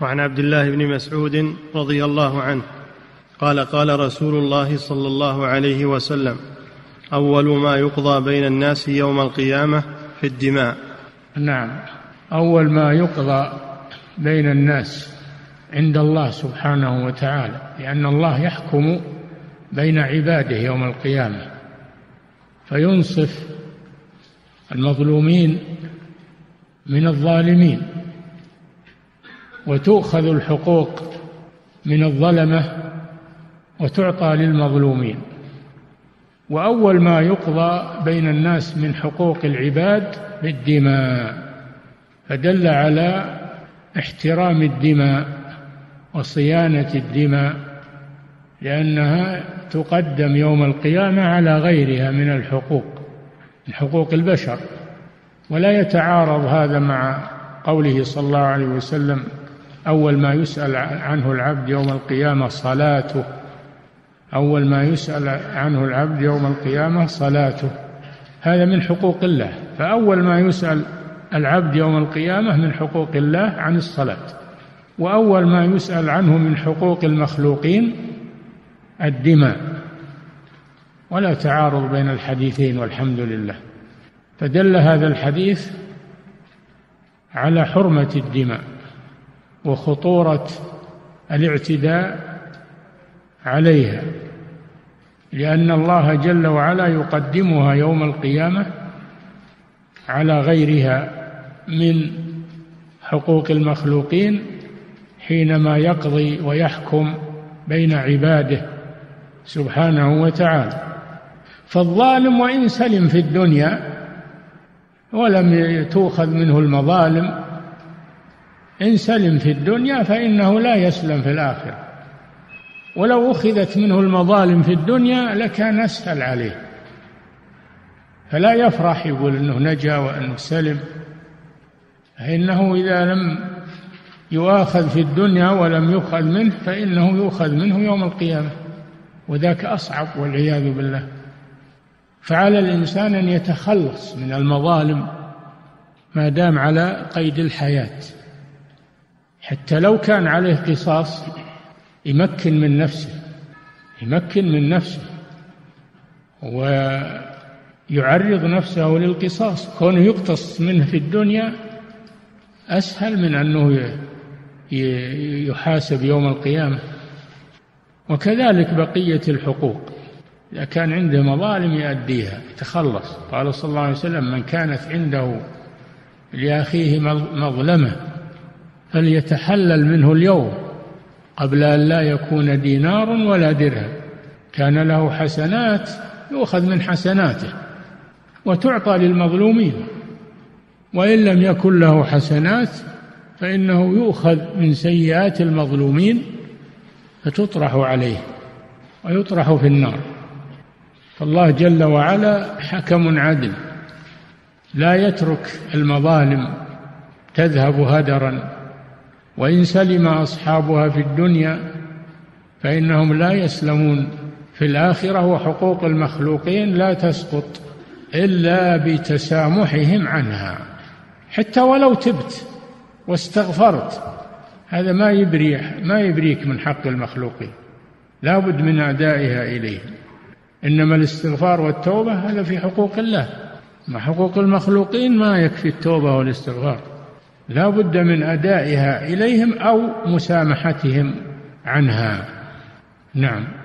وعن عبد الله بن مسعود رضي الله عنه قال قال رسول الله صلى الله عليه وسلم أول ما يقضى بين الناس يوم القيامة في الدماء. نعم. أول ما يقضى بين الناس عند الله سبحانه وتعالى لأن الله يحكم بين عباده يوم القيامة. فينصف المظلومين من الظالمين. وتؤخذ الحقوق من الظلمة وتعطى للمظلومين. وأول ما يقضى بين الناس من حقوق العباد بالدماء فدل على احترام الدماء وصيانة الدماء لأنها تقدم يوم القيامة على غيرها من الحقوق من حقوق البشر. ولا يتعارض هذا مع قوله صلى الله عليه وسلم أول ما يسأل عنه العبد يوم القيامة صلاته. أول ما يسأل عنه العبد يوم القيامة صلاته. هذا من حقوق الله. فأول ما يسأل العبد يوم القيامة من حقوق الله عن الصلاة. وأول ما يسأل عنه من حقوق المخلوقين الدماء. ولا تعارض بين الحديثين والحمد لله. فدل هذا الحديث على حرمة الدماء. وخطورة الاعتداء عليها لأن الله جل وعلا يقدمها يوم القيامة على غيرها من حقوق المخلوقين حينما يقضي ويحكم بين عباده سبحانه وتعالى. فالظالم وإن سلم في الدنيا ولم تؤخذ منه المظالم إن سلم في الدنيا فإنه لا يسلم في الآخرة. ولو أخذت منه المظالم في الدنيا لكان أسهل عليه. فلا يفرح يقول أنه نجا وأنه سلم. فإنه إذا لم يؤاخذ في الدنيا ولم يؤخذ منه فإنه يؤخذ منه يوم القيامة. وذاك أصعب والعياذ بالله. فعلى الإنسان أن يتخلص من المظالم ما دام على قيد الحياة. حتى لو كان عليه قصاص يمكن من نفسه يمكن من نفسه ويعرض نفسه للقصاص. كونه يقتص منه في الدنيا أسهل من أنه يحاسب يوم القيامة. وكذلك بقية الحقوق. إذا كان عنده مظالم يؤديها يتخلص. قال صلى الله عليه وسلم من كانت عنده لأخيه مظلمة فليتحلل منه اليوم قبل أن لا يكون دينار ولا درهم. كان له حسنات يؤخذ من حسناته وتعطى للمظلومين. وإن لم يكن له حسنات فإنه يؤخذ من سيئات المظلومين فتطرح عليه ويطرح في النار. فالله جل وعلا حكم عدل. لا يترك المظالم تذهب هدرا وإن سلم أصحابها في الدنيا فإنهم لا يسلمون. في الآخرة وحقوق المخلوقين لا تسقط إلا بتسامحهم عنها. حتى ولو تبت واستغفرت هذا ما يبري ما يبريك من حق المخلوقين لا بد من أدائها إليهم إنما الاستغفار والتوبة هذا في حقوق الله. ما حقوق المخلوقين ما يكفي التوبة والاستغفار. لا بد من أدائها إليهم أو مسامحتهم عنها. نعم.